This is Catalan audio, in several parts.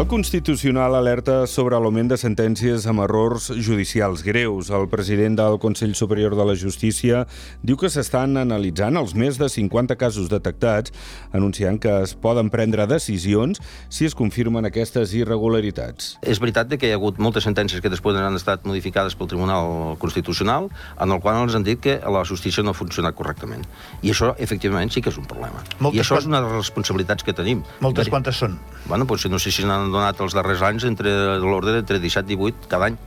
El Constitucional alerta sobre l'augment de sentències amb errors judicials greus. El president del Consell Superior de la Justícia diu que s'estan analitzant els més de 50 casos detectats, anunciant que es poden prendre decisions si es confirmen aquestes irregularitats. És veritat que hi ha hagut moltes sentències que després han estat modificades pel Tribunal Constitucional, en el qual ens han dit que la justícia no ha funcionat correctament. I això, efectivament, sí que és un problema. Moltes I això quan- és una de les responsabilitats que tenim. Moltes quantes són? Bueno, doncs no sé si n'han donat els darrers anys entre l'ordre d'entre 17 i 18 cada any.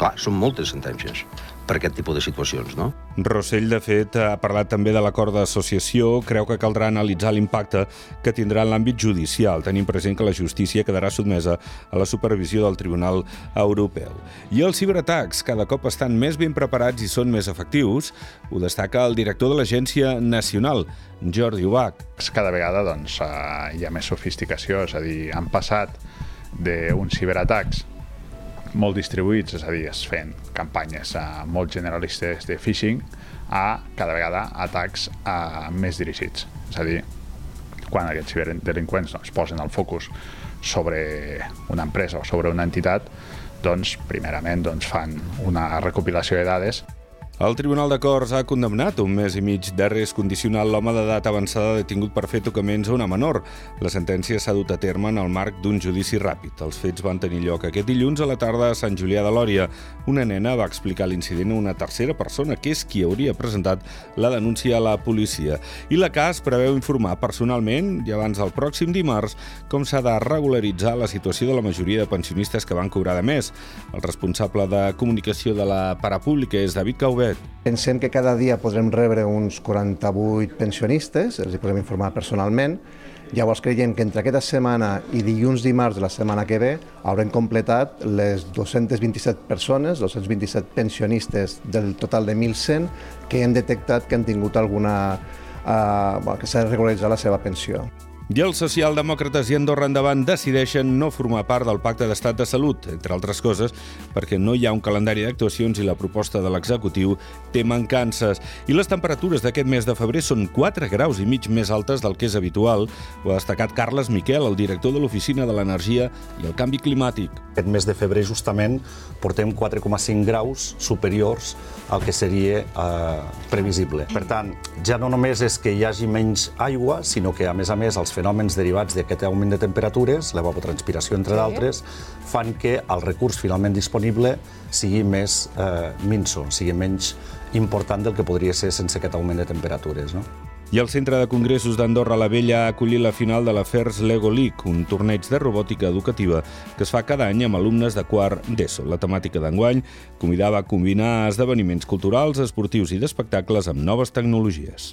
Clar, són moltes sentències per aquest tipus de situacions, no? Rossell, de fet, ha parlat també de l'acord d'associació. Creu que caldrà analitzar l'impacte que tindrà en l'àmbit judicial, tenint present que la justícia quedarà sotmesa a la supervisió del Tribunal Europeu. I els ciberatacs cada cop estan més ben preparats i són més efectius. Ho destaca el director de l'Agència Nacional, Jordi Ubach. cada vegada doncs, eh, hi ha més sofisticació, és a dir, han passat d'uns ciberatacs molt distribuïts, és a dir, es fent campanyes uh, molt generalistes de phishing, a cada vegada atacs uh, més dirigits. És a dir, quan aquests ciberdelinqüents doncs, posen el focus sobre una empresa o sobre una entitat, doncs, primerament doncs, fan una recopilació de dades El Tribunal de Corts ha condemnat un mes i mig d'arrest condicional l'home d'edat avançada detingut per fer tocaments a una menor. La sentència s'ha dut a terme en el marc d'un judici ràpid. Els fets van tenir lloc aquest dilluns a la tarda a Sant Julià de Lòria. Una nena va explicar l'incident a una tercera persona, que és qui hauria presentat la denúncia a la policia. I la CAS preveu informar personalment, i abans del pròxim dimarts, com s'ha de regularitzar la situació de la majoria de pensionistes que van cobrar de més. El responsable de comunicació de la Parapública és David Cauvet. Pensem que cada dia podrem rebre uns 48 pensionistes, els hi podrem informar personalment. Llavors creiem que entre aquesta setmana i dilluns dimarts de la setmana que ve haurem completat les 227 persones, 227 pensionistes del total de 1.100 que hem detectat que han tingut alguna... Bueno, que s'ha regularitzat la seva pensió. I els socialdemòcrates i Andorra Endavant decideixen no formar part del Pacte d'Estat de Salut, entre altres coses, perquè no hi ha un calendari d'actuacions i la proposta de l'executiu té mancances. I les temperatures d'aquest mes de febrer són 4 graus i mig més altes del que és habitual. Ho ha destacat Carles Miquel, el director de l'Oficina de l'Energia i el Canvi Climàtic. Aquest mes de febrer, justament, portem 4,5 graus superiors al que seria eh, previsible. Per tant, ja no només és que hi hagi menys aigua, sinó que, a més a més, els fenòmens derivats d'aquest augment de temperatures, l'evapotranspiració, entre sí. d'altres, fan que el recurs finalment disponible sigui més eh, minso, sigui menys important del que podria ser sense aquest augment de temperatures. No? I el Centre de Congressos d'Andorra la Vella ha acollit la final de l'Afers Lego League, un torneig de robòtica educativa que es fa cada any amb alumnes de quart d'ESO. La temàtica d'enguany convidava a combinar esdeveniments culturals, esportius i d'espectacles amb noves tecnologies.